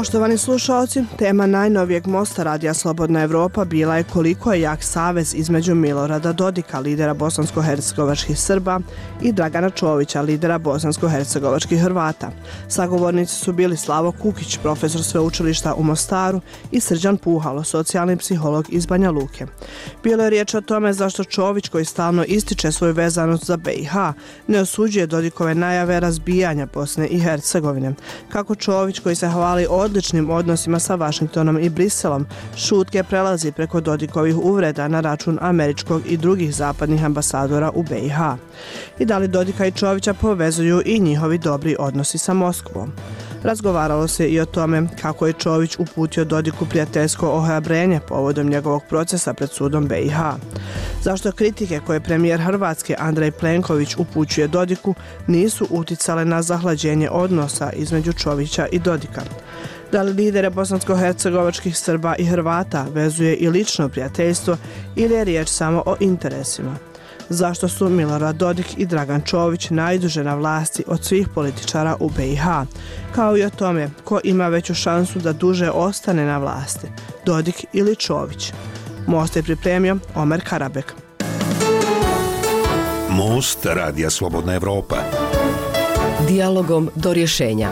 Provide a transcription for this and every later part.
Poštovani slušalci, tema najnovijeg mosta Radija Slobodna Evropa bila je koliko je jak savez između Milorada Dodika, lidera bosansko-hercegovačkih Srba, i Dragana Čovića, lidera bosansko-hercegovačkih Hrvata. Sagovornici su bili Slavo Kukić, profesor sveučilišta u Mostaru i Srđan Puhalo, socijalni psiholog iz Banja Luke. Bilo je riječ o tome zašto Čović, koji stalno ističe svoju vezanost za BiH, ne osuđuje Dodikove najave razbijanja Bosne i Hercegovine. Kako Čović, koji se hvali odličnim odnosima sa Vašingtonom i Briselom, šutke prelazi preko Dodikovih uvreda na račun američkog i drugih zapadnih ambasadora u BiH. I da li Dodika i Čovića povezuju i njihovi dobri odnosi sa Moskvom? Razgovaralo se i o tome kako je Čović uputio Dodiku prijateljsko ohrabrenje povodom njegovog procesa pred sudom BiH. Zašto kritike koje premijer Hrvatske Andrej Plenković upućuje Dodiku nisu uticale na zahlađenje odnosa između Čovića i Dodika? Da li lidere bosansko-hercegovačkih Srba i Hrvata vezuje i lično prijateljstvo ili je riječ samo o interesima? Zašto su Milorad Dodik i Dragan Čović najduže na vlasti od svih političara u BiH? Kao i o tome ko ima veću šansu da duže ostane na vlasti, Dodik ili Čović? Most je pripremio Omer Karabek. Most Radija Slobodna Evropa. Dialogom do rješenja.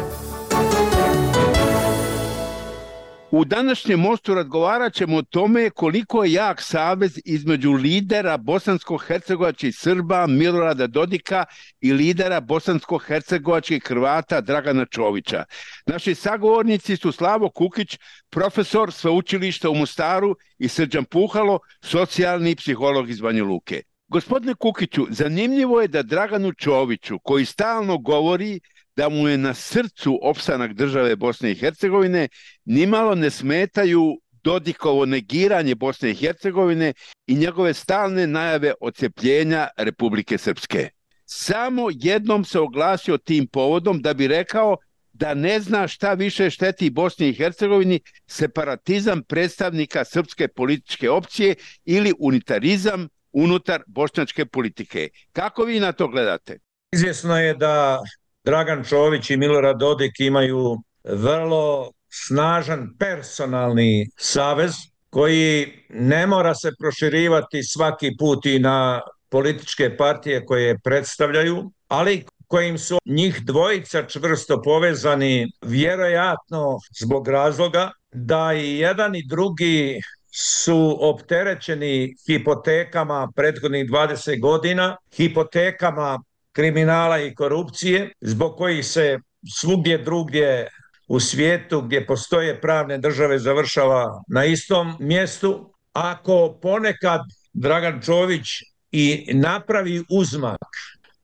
U današnjem mostu razgovarat ćemo o tome koliko je jak savez između lidera bosansko-hercegovačkih Srba Milorada Dodika i lidera bosansko-hercegovačkih Hrvata Dragana Čovića. Naši sagovornici su Slavo Kukić, profesor sveučilišta u Mostaru i Srđan Puhalo, socijalni psiholog iz Banja Luke. Gospodine Kukiću, zanimljivo je da Draganu Čoviću, koji stalno govori da mu je na srcu opstanak države Bosne i Hercegovine, nimalo ne smetaju Dodikovo negiranje Bosne i Hercegovine i njegove stalne najave ocepljenja Republike Srpske. Samo jednom se oglasio tim povodom da bi rekao da ne zna šta više šteti Bosni i Hercegovini separatizam predstavnika srpske političke opcije ili unitarizam unutar bošnjačke politike. Kako vi na to gledate? Izvjesno je da Dragan Čović i Milorad Dodik imaju vrlo snažan personalni savez koji ne mora se proširivati svaki put i na političke partije koje predstavljaju, ali kojim su njih dvojica čvrsto povezani vjerojatno zbog razloga da i jedan i drugi su opterećeni hipotekama prethodnih 20 godina, hipotekama kriminala i korupcije, zbog kojih se svugdje drugdje u svijetu gdje postoje pravne države završava na istom mjestu. Ako ponekad Dragan Čović i napravi uzmak,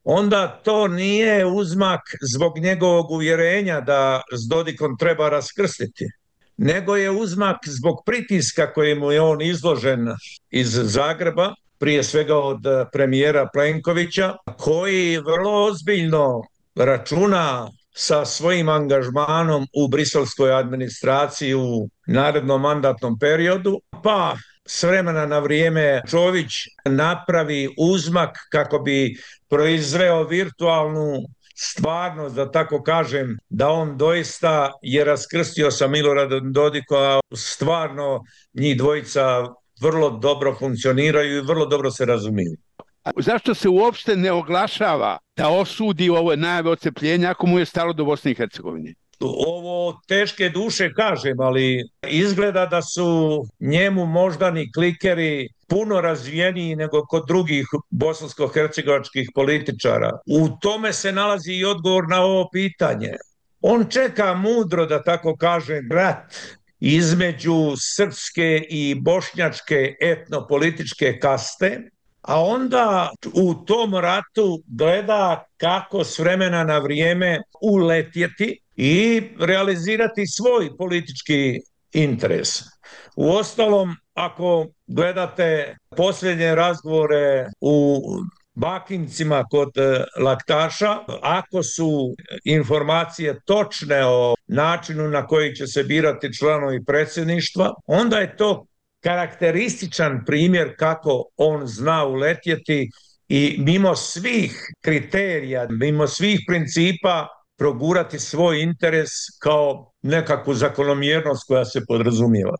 onda to nije uzmak zbog njegovog uvjerenja da s Dodikom treba raskrstiti, nego je uzmak zbog pritiska kojemu je on izložen iz Zagreba, prije svega od eh, premijera Plenkovića, koji vrlo ozbiljno računa sa svojim angažmanom u briselskoj administraciji u narednom mandatnom periodu, pa s vremena na vrijeme Čović napravi uzmak kako bi proizveo virtualnu stvarnost, da tako kažem, da on doista je raskrstio sa Miloradom Dodikom, a stvarno njih dvojica vrlo dobro funkcioniraju i vrlo dobro se razumiju. Zašto se uopšte ne oglašava da osudi ovo najave ocepljenja ako mu je stalo do Bosne i Hercegovine? Ovo teške duše kažem, ali izgleda da su njemu moždani klikeri puno razvijeniji nego kod drugih bosansko-hercegovačkih političara. U tome se nalazi i odgovor na ovo pitanje. On čeka mudro, da tako kažem, rat između srpske i bošnjačke etnopolitičke kaste, a onda u tom ratu gleda kako s vremena na vrijeme uletjeti i realizirati svoj politički interes. U ostalom, ako gledate posljednje razgovore u bakincima kod e, laktaša, ako su informacije točne o načinu na koji će se birati članovi predsjedništva, onda je to karakterističan primjer kako on zna uletjeti i mimo svih kriterija, mimo svih principa progurati svoj interes kao nekakvu zakonomjernost koja se podrazumijeva.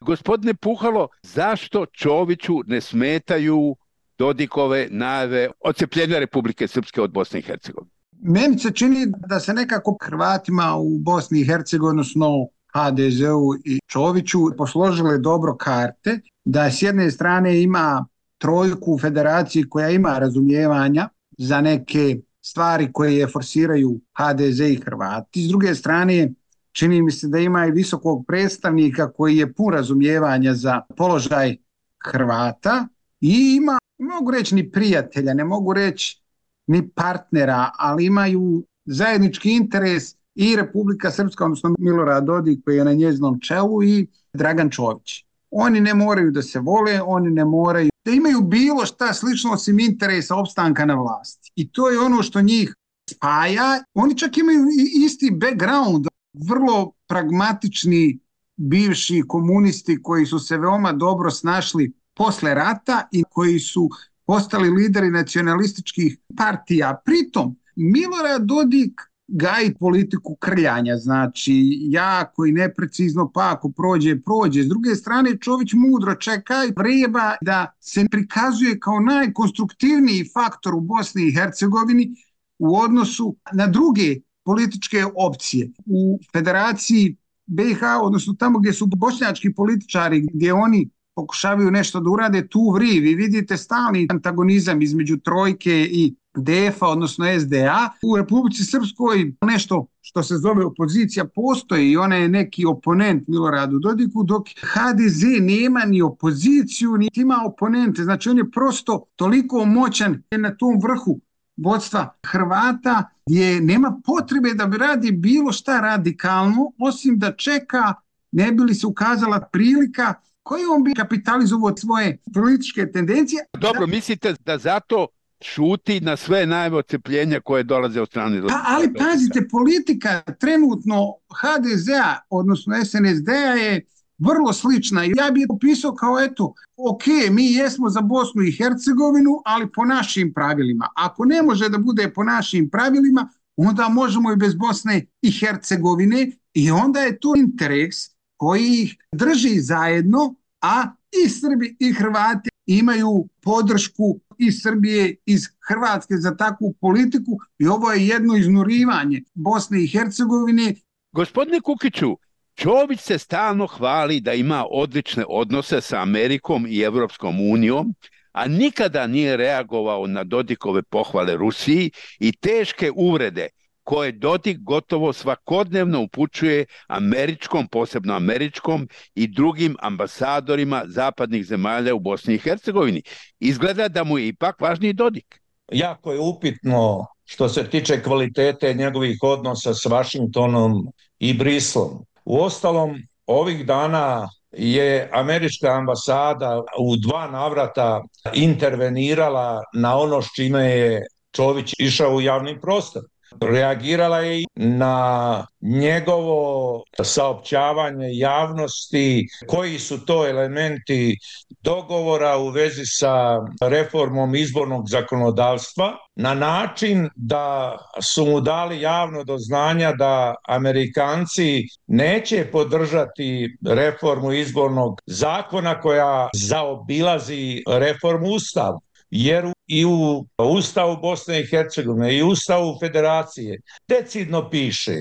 Gospodine Puhalo, zašto Čoviću ne smetaju Dodikove najave ocepljenja Republike Srpske od Bosne i Hercegovine? Meni se čini da se nekako Hrvatima u Bosni i Hercegovini, odnosno HDZ-u i Čoviću, posložile dobro karte, da s jedne strane ima trojku u federaciji koja ima razumijevanja za neke stvari koje je forsiraju HDZ i Hrvati. S druge strane, čini mi se da ima i visokog predstavnika koji je pun razumijevanja za položaj Hrvata i ima, ne mogu reći ni prijatelja, ne mogu reći ni partnera, ali imaju zajednički interes i Republika Srpska, odnosno Milorad Dodik koji je na njeznom čelu i Dragan Čović. Oni ne moraju da se vole, oni ne moraju da imaju bilo šta slično osim interesa opstanka na vlasti. I to je ono što njih spaja. Oni čak imaju isti background, vrlo pragmatični bivši komunisti koji su se veoma dobro snašli posle rata i koji su postali lideri nacionalističkih partija. Pritom, Milorad Dodik gaji politiku krljanja, znači jako i neprecizno, pa ako prođe, prođe. S druge strane, Čović mudro čeka i vreba da se prikazuje kao najkonstruktivniji faktor u Bosni i Hercegovini u odnosu na druge političke opcije. U federaciji BiH, odnosno tamo gdje su bošnjački političari, gdje oni pokušavaju nešto da urade, tu vri. Vi vidite stalni antagonizam između trojke i DF-a, odnosno SDA. U Republici Srpskoj nešto što se zove opozicija postoji i ona je neki oponent Miloradu Dodiku, dok HDZ nema ni opoziciju, ni ima oponente. Znači on je prosto toliko moćan na tom vrhu vodstva Hrvata gdje nema potrebe da bi radi bilo šta radikalno, osim da čeka ne bi li se ukazala prilika koju on bi kapitalizovao svoje političke tendencije. Dobro, mislite da zato šuti na sve najve ocepljenja koje dolaze od strane... Pa, ali pazite, politika trenutno HDZ-a, odnosno SNSD-a je vrlo slična. Ja bih opisao kao eto, ok, mi jesmo za Bosnu i Hercegovinu, ali po našim pravilima. Ako ne može da bude po našim pravilima, onda možemo i bez Bosne i Hercegovine i onda je to interes koji ih drži zajedno, a i Srbi i Hrvati imaju podršku iz Srbije, iz Hrvatske za takvu politiku i ovo je jedno iznurivanje Bosne i Hercegovine. Gospodine Kukiću, Čović se stalno hvali da ima odlične odnose sa Amerikom i Evropskom unijom, a nikada nije reagovao na Dodikove pohvale Rusiji i teške uvrede koje Dodik gotovo svakodnevno upućuje američkom, posebno američkom i drugim ambasadorima zapadnih zemalja u Bosni i Hercegovini. Izgleda da mu je ipak važniji Dodik. Jako je upitno što se tiče kvalitete njegovih odnosa s Vašingtonom i Brislom. U ostalom, ovih dana je američka ambasada u dva navrata intervenirala na ono s čime je Čović išao u javni prostor reagirala je na njegovo saopćavanje javnosti, koji su to elementi dogovora u vezi sa reformom izbornog zakonodavstva, na način da su mu dali javno do znanja da Amerikanci neće podržati reformu izbornog zakona koja zaobilazi reformu ustava jer i u Ustavu Bosne i Hercegovine i Ustavu Federacije decidno piše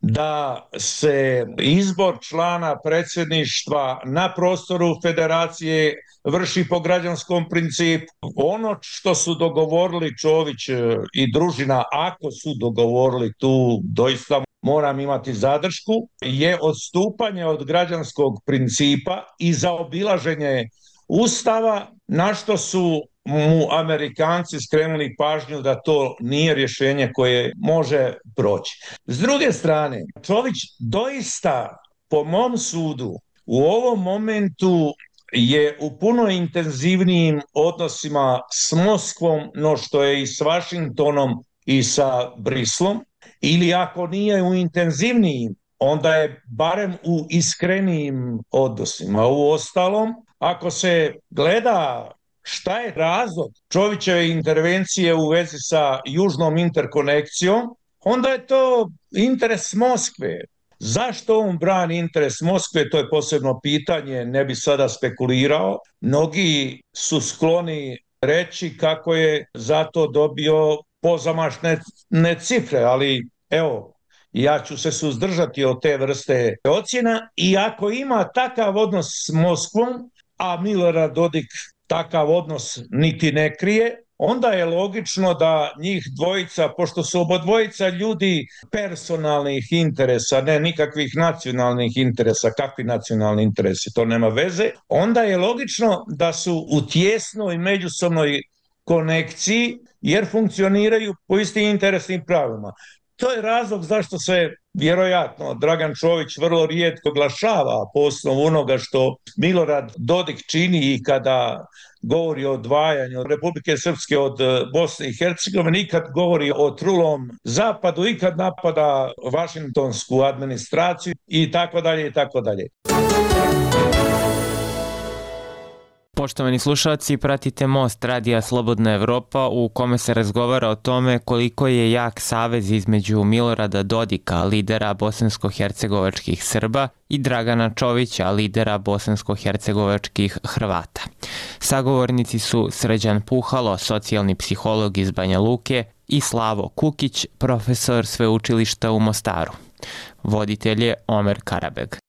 da se izbor člana predsjedništva na prostoru Federacije vrši po građanskom principu. Ono što su dogovorili Čović e, i družina, ako su dogovorili tu doista moram imati zadršku, je odstupanje od građanskog principa i zaobilaženje Ustava, na što su mu Amerikanci skrenuli pažnju da to nije rješenje koje može proći. S druge strane, Čović doista, po mom sudu, u ovom momentu je u puno intenzivnijim odnosima s Moskvom no što je i s Vašingtonom i sa Brislom, ili ako nije u intenzivnijim, onda je barem u iskrenijim odnosima. U ostalom, ako se gleda šta je razlog Čovićeve intervencije u vezi sa južnom interkonekcijom, onda je to interes Moskve. Zašto on brani interes Moskve, to je posebno pitanje, ne bi sada spekulirao. Mnogi su skloni reći kako je zato dobio pozamašne ne cifre, ali evo, ja ću se suzdržati od te vrste ocjena i ako ima takav odnos s Moskvom, a Milorad Dodik takav odnos niti ne krije, onda je logično da njih dvojica, pošto su obodvojica ljudi personalnih interesa, ne nikakvih nacionalnih interesa, kakvi nacionalni interesi, to nema veze, onda je logično da su u tjesnoj međusobnoj konekciji jer funkcioniraju po istim interesnim pravima. To je razlog zašto se vjerojatno Dragan Čović vrlo rijetko glašava po osnovu onoga što Milorad Dodik čini i kada govori o odvajanju Republike Srpske od e, Bosne i Hercegovine, nikad govori o trulom zapadu, ikad napada Vašingtonsku administraciju i tako dalje i tako dalje. Poštovani slušalci, pratite Most Radija Slobodna Evropa u kome se razgovara o tome koliko je jak savez između Milorada Dodika, lidera bosansko-hercegovačkih Srba, i Dragana Čovića, lidera bosansko-hercegovačkih Hrvata. Sagovornici su Sređan Puhalo, socijalni psiholog iz Banja Luke, i Slavo Kukić, profesor sveučilišta u Mostaru. Voditelj je Omer Karabeg.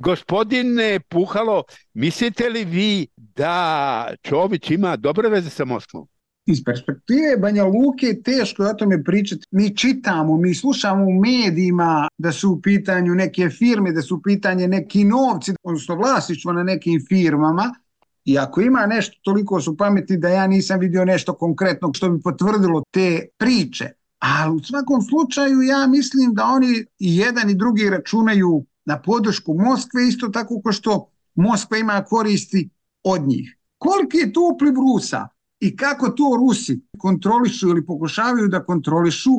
Gospodine Puhalo, mislite li vi da Čović ima dobre veze sa Moskvom? Iz perspektive Banja Luke teško je o tome pričati. Mi čitamo, mi slušamo u medijima da su u pitanju neke firme, da su u pitanje neki novci, odnosno vlasništvo na nekim firmama. I ako ima nešto toliko su pametni da ja nisam vidio nešto konkretno što bi potvrdilo te priče. Ali u svakom slučaju ja mislim da oni i jedan i drugi računaju na podršku Moskve, isto tako kao što Moskva ima koristi od njih. Koliki je to upliv Rusa i kako to Rusi kontrolišu ili pokušavaju da kontrolišu,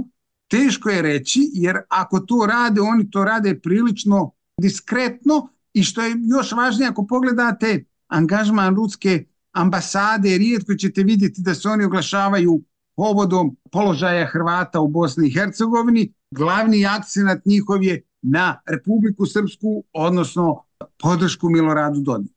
teško je reći, jer ako to rade, oni to rade prilično diskretno i što je još važnije, ako pogledate angažman ruske ambasade, rijetko ćete vidjeti da se oni oglašavaju povodom položaja Hrvata u Bosni i Hercegovini. Glavni akcenat njihov je na Republiku Srpsku, odnosno podršku Miloradu Dodiku.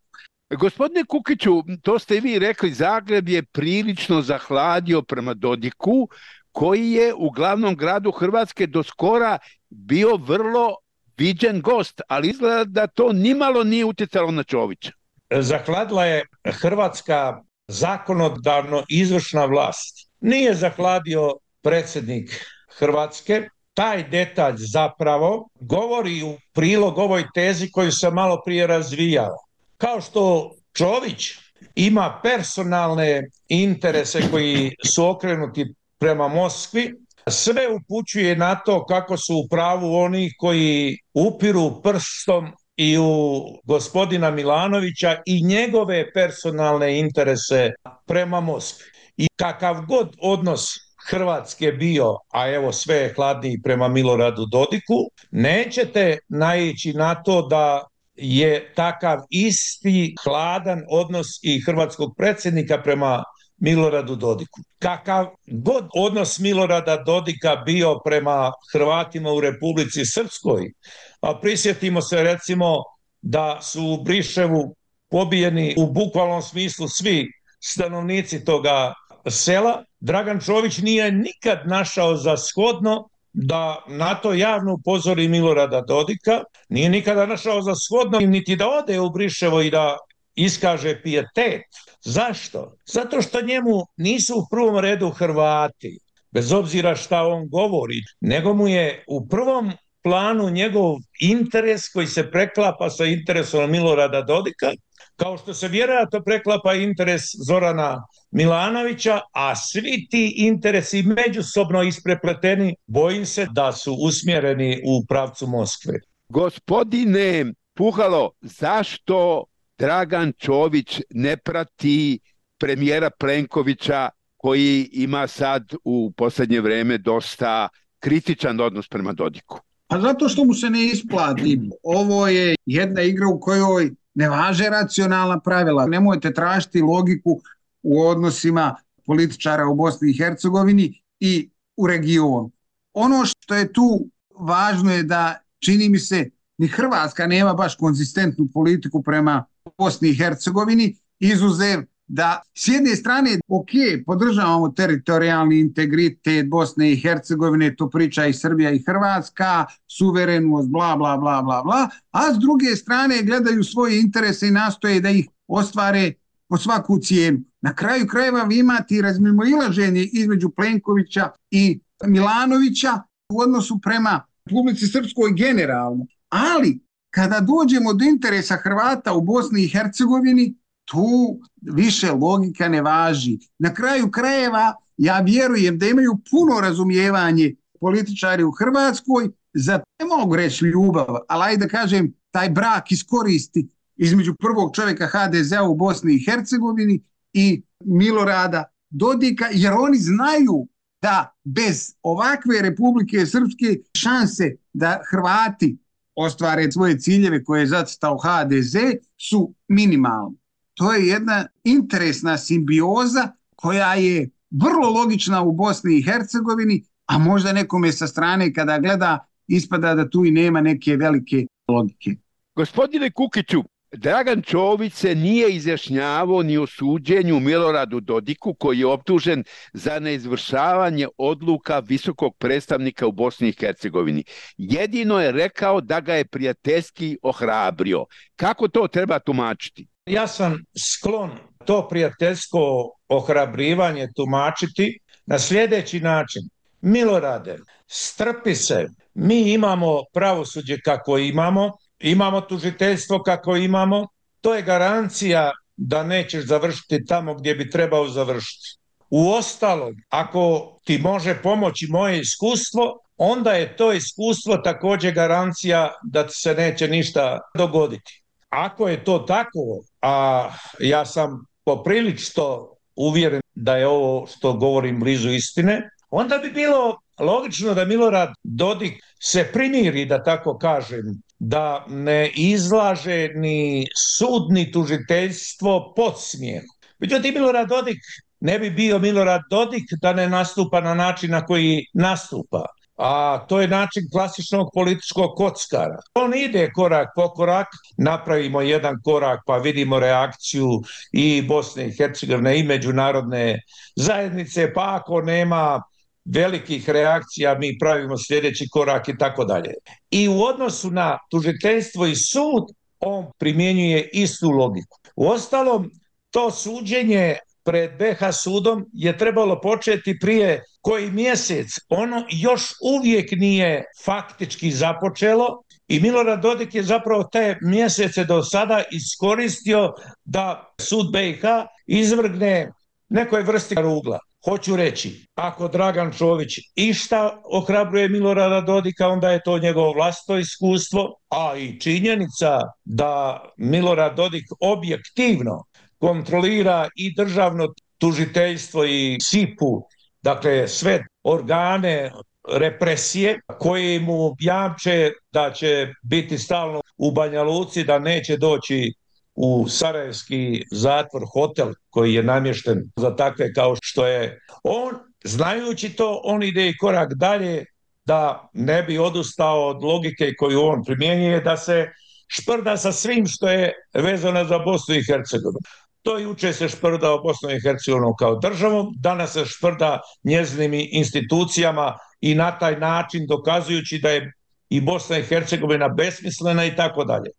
Gospodine Kukiću, to ste vi rekli, Zagreb je prilično zahladio prema Dodiku, koji je u glavnom gradu Hrvatske do skora bio vrlo viđen gost, ali izgleda da to nimalo nije utjecalo na Čovića. Zahladila je Hrvatska zakonodavno izvršna vlast. Nije zahladio predsjednik Hrvatske, taj detalj zapravo govori u prilog ovoj tezi koju sam malo prije razvijao. Kao što Čović ima personalne interese koji su okrenuti prema Moskvi, sve upućuje na to kako su u pravu oni koji upiru prstom i u gospodina Milanovića i njegove personalne interese prema Moskvi. I kakav god odnos Hrvatske bio, a evo sve je hladniji prema Miloradu Dodiku, nećete naići na to da je takav isti hladan odnos i hrvatskog predsjednika prema Miloradu Dodiku. Kakav god odnos Milorada Dodika bio prema Hrvatima u Republici Srpskoj, a prisjetimo se recimo da su u Briševu pobijeni u bukvalnom smislu svi stanovnici toga sela, Dragan Čović nije nikad našao za shodno da na to javno upozori Milorada Dodika, nije nikada našao za shodno niti da ode u Briševo i da iskaže pijetet. Zašto? Zato što njemu nisu u prvom redu Hrvati, bez obzira šta on govori, nego mu je u prvom planu njegov interes koji se preklapa sa interesom Milorada Dodika, kao što se vjerojatno preklapa interes Zorana Milanovića, a svi ti interesi međusobno isprepleteni, bojim se da su usmjereni u pravcu Moskve. Gospodine Puhalo, zašto Dragan Čović ne prati premijera Plenkovića koji ima sad u posljednje vreme dosta kritičan odnos prema Dodiku? Pa zato što mu se ne isplati. Ovo je jedna igra u kojoj ne važe racionalna pravila. Nemojte tražiti logiku u odnosima političara u Bosni i Hercegovini i u regionu. ono što je tu važno je da čini mi se ni Hrvatska nema baš konzistentnu politiku prema Bosni i Hercegovini, izuzev da s jedne strane, ok, podržavamo teritorijalni integritet Bosne i Hercegovine, to priča i Srbija i Hrvatska, suverenost, bla, bla, bla, bla, bla, a s druge strane gledaju svoje interese i nastoje da ih ostvare po svaku cijenu. Na kraju krajeva vi imate i razmimoilaženje između Plenkovića i Milanovića u odnosu prema publici Srpskoj generalno. Ali, kada dođemo do interesa Hrvata u Bosni i Hercegovini, tu više logika ne važi. Na kraju krajeva ja vjerujem da imaju puno razumijevanje političari u Hrvatskoj za, ne mogu reći ljubav, ali ajde da kažem, taj brak iskoristi između prvog čovjeka HDZ-a u Bosni i Hercegovini i Milorada Dodika, jer oni znaju da bez ovakve Republike Srpske šanse da Hrvati ostvare svoje ciljeve koje je zacitao HDZ su minimalne to je jedna interesna simbioza koja je vrlo logična u Bosni i Hercegovini, a možda nekome sa strane kada gleda ispada da tu i nema neke velike logike. Gospodine Kukiću, Dragan Čović se nije izjašnjavao ni o suđenju Miloradu Dodiku koji je optužen za neizvršavanje odluka visokog predstavnika u Bosni i Hercegovini. Jedino je rekao da ga je prijateljski ohrabrio. Kako to treba tumačiti? Ja sam sklon to prijateljsko ohrabrivanje tumačiti na sljedeći način. Milorade, strpi se, mi imamo pravosuđe kako imamo, imamo tužiteljstvo kako imamo, to je garancija da nećeš završiti tamo gdje bi trebao završiti. U ostalom, ako ti može pomoći moje iskustvo, onda je to iskustvo također garancija da ti se neće ništa dogoditi. Ako je to tako, a ja sam poprilično uvjeren da je ovo što govorim blizu istine, onda bi bilo logično da Milorad Dodik se primiri, da tako kažem, da ne izlaže ni sud ni tužiteljstvo pod smijehu. Međutim, Milorad Dodik ne bi bio Milorad Dodik da ne nastupa na način na koji nastupa a to je način klasičnog političkog kockara. On ide korak po korak, napravimo jedan korak pa vidimo reakciju i Bosne i Hercegovine i međunarodne zajednice, pa ako nema velikih reakcija mi pravimo sljedeći korak i tako dalje. I u odnosu na tužiteljstvo i sud on primjenjuje istu logiku. U ostalom, to suđenje pred BH sudom je trebalo početi prije koji mjesec. Ono još uvijek nije faktički započelo i Milorad Dodik je zapravo te mjesece do sada iskoristio da sud BiH izvrgne nekoj vrsti rugla. Hoću reći, ako Dragan Čović išta ohrabruje Milorada Dodika, onda je to njegovo vlasto iskustvo, a i činjenica da Milorad Dodik objektivno kontrolira i državno tužiteljstvo i SIPU, dakle sve organe represije koje mu jamče da će biti stalno u Banja Luci, da neće doći u Sarajevski zatvor, hotel koji je namješten za takve kao što je on. Znajući to, on ide i korak dalje da ne bi odustao od logike koju on primjenjuje, da se šprda sa svim što je vezano za Bosnu i Hercegovinu. To juče se šprda o Bosnu i Hercegovini kao državom, danas se šprda njeznim institucijama i na taj način dokazujući da je i Bosna i Hercegovina besmislena i tako dalje.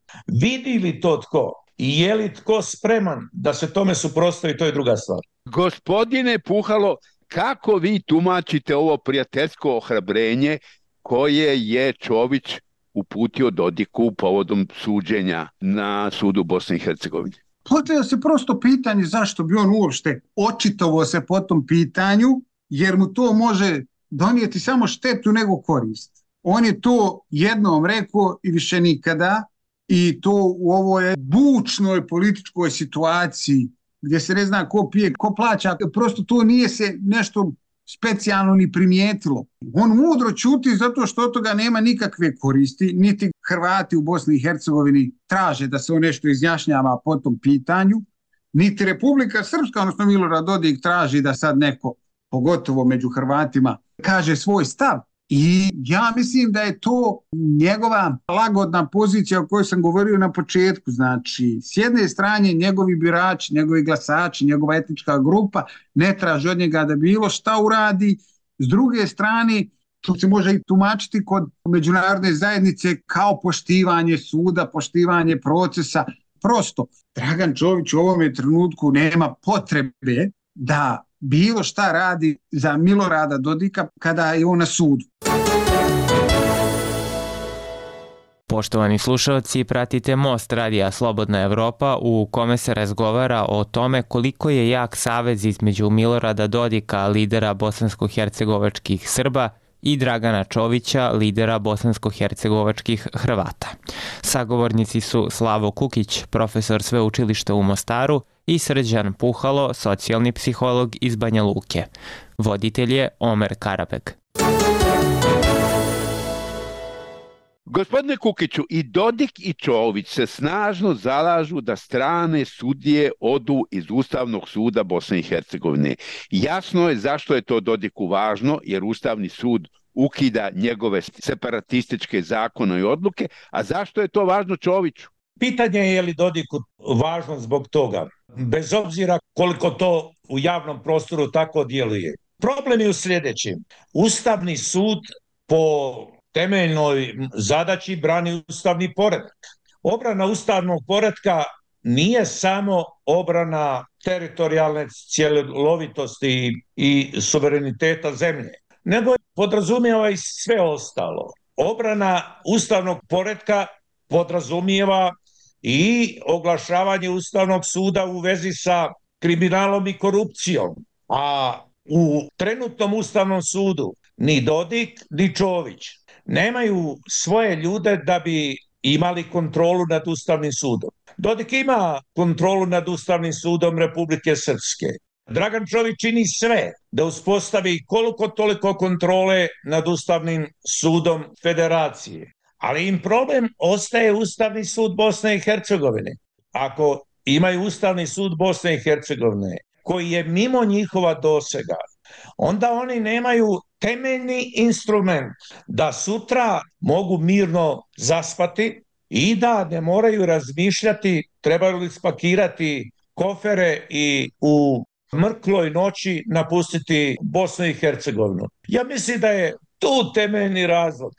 Vidi li to tko i je li tko spreman da se tome suprostavi, to je druga stvar. Gospodine Puhalo, kako vi tumačite ovo prijateljsko ohrabrenje koje je Čović uputio Dodiku povodom suđenja na sudu Bosne i Hercegovine? Postavlja se prosto pitanje zašto bi on uopšte očitovo se po tom pitanju, jer mu to može donijeti samo štetu nego korist. On je to jednom rekao i više nikada i to u ovoj bučnoj političkoj situaciji gdje se ne zna ko pije, ko plaća, prosto to nije se nešto specijalno ni primijetilo. On mudro čuti zato što od toga nema nikakve koristi, niti Hrvati u Bosni i Hercegovini traže da se on nešto izjašnjava po tom pitanju, niti Republika Srpska, odnosno Milorad Dodik, traži da sad neko, pogotovo među Hrvatima, kaže svoj stav. I ja mislim da je to njegova lagodna pozicija o kojoj sam govorio na početku. Znači, s jedne strane njegovi birači, njegovi glasači, njegova etnička grupa ne traži od njega da bilo šta uradi. S druge strane, to se može i tumačiti kod međunarodne zajednice kao poštivanje suda, poštivanje procesa. Prosto, Dragan Čović u ovome trenutku nema potrebe da bilo šta radi za Milorada Dodika kada je on na sudu. Poštovani slušalci, pratite Most Radija Slobodna Evropa u kome se razgovara o tome koliko je jak savez između Milorada Dodika, lidera bosansko-hercegovačkih Srba, i Dragana Čovića, lidera bosansko-hercegovačkih Hrvata. Sagovornici su Slavo Kukić, profesor sveučilišta u Mostaru i Srđan Puhalo, socijalni psiholog iz Banja Luke. Voditelj je Omer Karabek. Gospodine Kukiću, i Dodik i Čović se snažno zalažu da strane sudije odu iz Ustavnog suda Bosne i Hercegovine. Jasno je zašto je to Dodiku važno, jer Ustavni sud ukida njegove separatističke zakone i odluke, a zašto je to važno Čoviću? Pitanje je je li Dodiku važno zbog toga, bez obzira koliko to u javnom prostoru tako djeluje. Problem je u sljedećem. Ustavni sud po temeljnoj zadaći brani ustavni poredak. Obrana ustavnog poredka nije samo obrana teritorijalne cjelovitosti i suvereniteta zemlje, nego podrazumijeva i sve ostalo. Obrana ustavnog poredka podrazumijeva i oglašavanje Ustavnog suda u vezi sa kriminalom i korupcijom. A u trenutnom Ustavnom sudu ni Dodik, ni Čović nemaju svoje ljude da bi imali kontrolu nad Ustavnim sudom. Dodik ima kontrolu nad Ustavnim sudom Republike Srpske. Dragan Čović čini sve da uspostavi koliko toliko kontrole nad Ustavnim sudom Federacije. Ali im problem ostaje Ustavni sud Bosne i Hercegovine. Ako imaju Ustavni sud Bosne i Hercegovine, koji je mimo njihova dosega, onda oni nemaju temeljni instrument da sutra mogu mirno zaspati i da ne moraju razmišljati trebaju li spakirati kofere i u mrkloj noći napustiti Bosnu i Hercegovinu. Ja mislim da je tu temeljni razlog.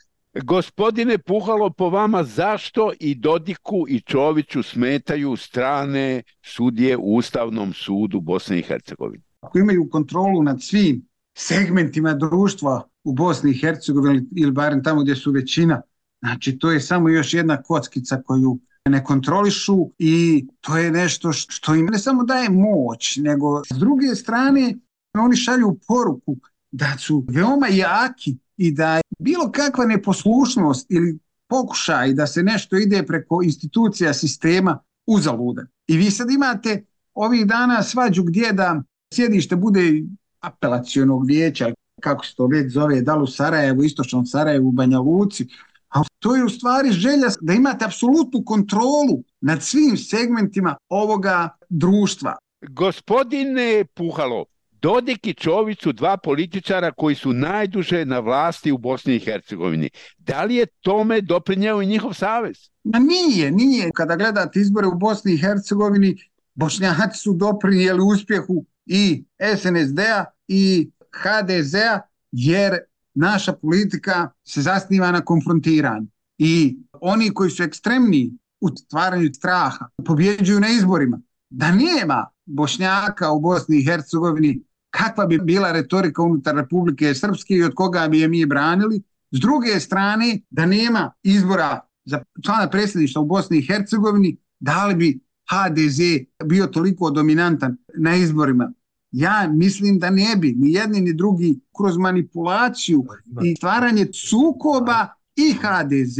Gospodine Puhalo, po vama zašto i Dodiku i Čoviću smetaju strane sudije u Ustavnom sudu Bosne i Hercegovine? Ako imaju kontrolu nad svim segmentima društva u Bosni i Hercegovini ili barem tamo gdje su većina, znači to je samo još jedna kockica koju ne kontrolišu i to je nešto što im ne samo daje moć, nego s druge strane oni šalju poruku da su veoma jaki i da bilo kakva neposlušnost ili pokušaj da se nešto ide preko institucija sistema uzaludan. I vi sad imate ovih dana svađu gdje da sjedište bude apelacijonog vijeća, kako se to već zove, da li u Sarajevu, istočnom Sarajevu, u Banja Luci, a to je u stvari želja da imate apsolutnu kontrolu nad svim segmentima ovoga društva. Gospodine Puhalo, Dodik i Čović su dva političara koji su najduže na vlasti u Bosni i Hercegovini. Da li je tome doprinjao i njihov savez? Ma nije, nije. Kada gledate izbore u Bosni i Hercegovini, Bošnjaci su doprinijeli uspjehu i SNSD-a i HDZ-a, jer naša politika se zasniva na konfrontiranju. I oni koji su ekstremni u stvaranju straha, pobjeđuju na izborima. Da nema Bošnjaka u Bosni i Hercegovini, kakva bi bila retorika unutar Republike Srpske i od koga bi je mi branili. S druge strane, da nema izbora za člana predsjedništva u Bosni i Hercegovini, da li bi HDZ bio toliko dominantan na izborima? Ja mislim da ne bi ni jedni ni drugi kroz manipulaciju i stvaranje sukoba i HDZ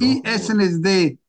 i SNSD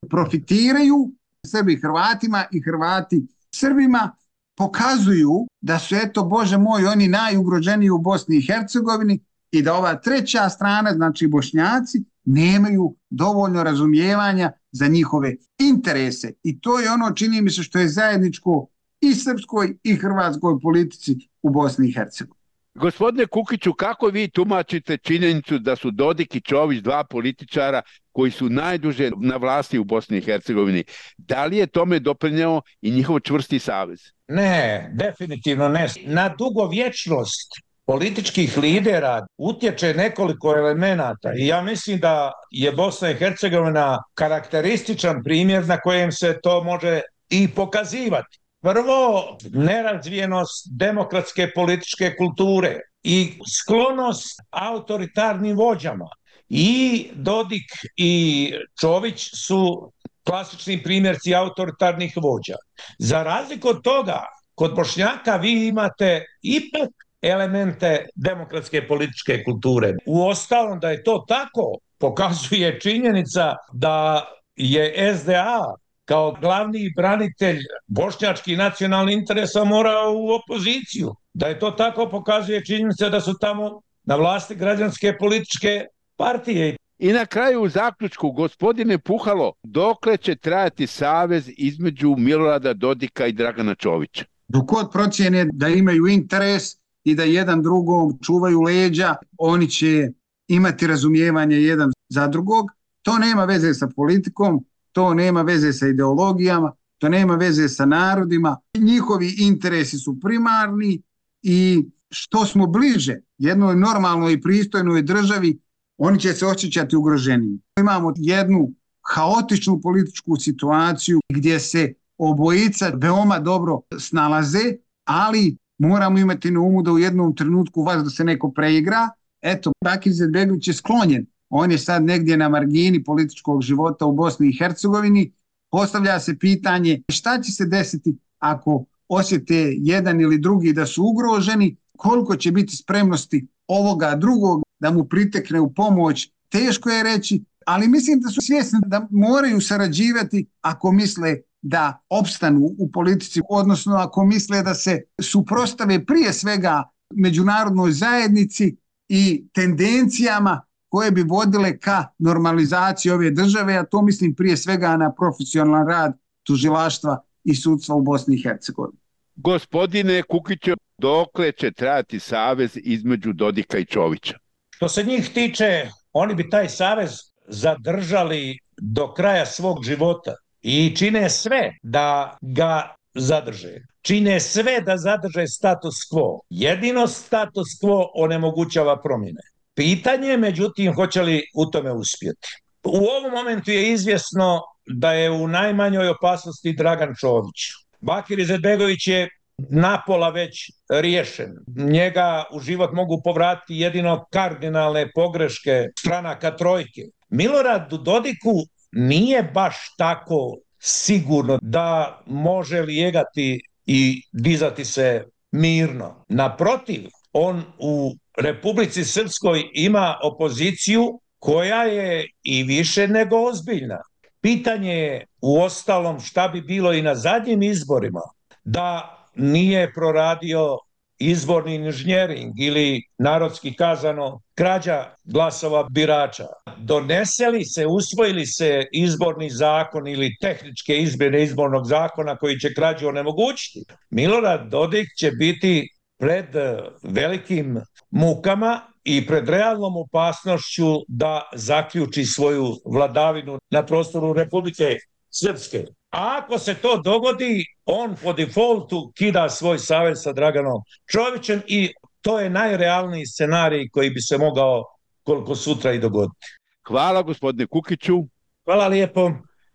profitiraju Srbi Hrvatima i Hrvati Srbima pokazuju da su eto Bože moj oni najugroženiji u Bosni i Hercegovini i da ova treća strana, znači Bošnjaci, nemaju dovoljno razumijevanja za njihove interese. I to je ono, čini mi se, što je zajedničko i srpskoj i hrvatskoj politici u Bosni i Hercegovini. Gospodine Kukiću, kako vi tumačite činjenicu da su Dodik i Čović dva političara koji su najduže na vlasti u Bosni i Hercegovini? Da li je tome doprinjao i njihov čvrsti savez? Ne, definitivno ne. Na dugo vječnost političkih lidera utječe nekoliko elemenata i ja mislim da je Bosna i Hercegovina karakterističan primjer na kojem se to može i pokazivati. Prvo, nerazvijenost demokratske političke kulture i sklonost autoritarnim vođama. I Dodik i Čović su klasični primjerci autoritarnih vođa. Za razliku od toga, kod Bošnjaka vi imate ipak elemente demokratske političke kulture. U ostalom da je to tako, pokazuje činjenica da je SDA kao glavni branitelj bošnjački nacionalni interesa morao u opoziciju. Da je to tako pokazuje činjenica da su tamo na vlasti građanske političke partije. I na kraju u zaključku, gospodine Puhalo, dokle će trajati savez između Milorada Dodika i Dragana Čovića? Dok god procijene da imaju interes i da jedan drugom čuvaju leđa, oni će imati razumijevanje jedan za drugog. To nema veze sa politikom, to nema veze sa ideologijama, to nema veze sa narodima. Njihovi interesi su primarni i što smo bliže jednoj normalnoj i pristojnoj državi, oni će se osjećati ugroženiji. Imamo jednu haotičnu političku situaciju gdje se obojica veoma dobro snalaze, ali moramo imati na umu da u jednom trenutku vas da se neko preigra. Eto, Bakir Zedbegović je sklonjen on je sad negdje na margini političkog života u Bosni i Hercegovini, postavlja se pitanje šta će se desiti ako osjete jedan ili drugi da su ugroženi, koliko će biti spremnosti ovoga drugog da mu pritekne u pomoć, teško je reći, ali mislim da su svjesni da moraju sarađivati ako misle da opstanu u politici, odnosno ako misle da se suprostave prije svega međunarodnoj zajednici i tendencijama koje bi vodile ka normalizaciji ove države, a to mislim prije svega na profesionalan rad tužilaštva i sudstva u Bosni i Hercegovini. Gospodine Kukiću, dokle će trajati savez između Dodika i Čovića? Što se njih tiče, oni bi taj savez zadržali do kraja svog života i čine sve da ga zadrže. Čine sve da zadrže status quo. Jedino status quo onemogućava promjene. Pitanje je, međutim, hoće li u tome uspjeti. U ovom momentu je izvjesno da je u najmanjoj opasnosti Dragan Čović. Bakir Izetbegović je napola već riješen. Njega u život mogu povratiti jedino kardinalne pogreške stranaka trojke. Milorad Dodiku nije baš tako sigurno da može lijegati i dizati se mirno. Naprotiv, on u Republici Srpskoj ima opoziciju koja je i više nego ozbiljna. Pitanje je u ostalom šta bi bilo i na zadnjim izborima da nije proradio izborni inženjering ili narodski kazano krađa glasova birača. Doneseli se, usvojili se izborni zakon ili tehničke izmjene izbornog zakona koji će krađu onemogućiti. Milorad Dodik će biti pred eh, velikim mukama i pred realnom opasnošću da zaključi svoju vladavinu na prostoru Republike Srpske. A ako se to dogodi, on po defaultu kida svoj savez sa Draganom Čovićem i to je najrealniji scenarij koji bi se mogao koliko sutra i dogoditi. Hvala gospodine Kukiću. Hvala lijepo.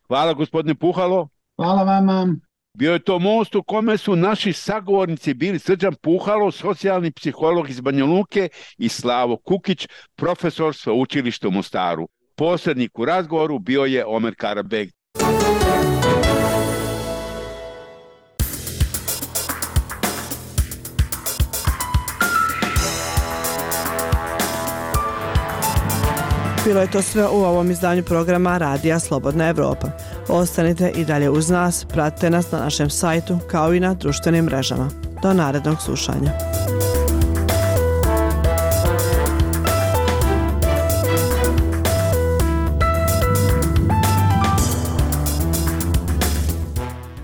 Hvala gospodine Puhalo. Hvala vama. Bio je to most u kome su naši sagovornici bili Srđan Puhalo, socijalni psiholog iz Banja Luke i Slavo Kukić, profesor sa učilišta u Mostaru. Posrednik u razgovoru bio je Omer Karabeg. Bilo je to sve u ovom izdanju programa Radija Slobodna Evropa. Ostanite i dalje uz nas, pratite nas na našem sajtu kao i na društvenim mrežama. Do narednog slušanja.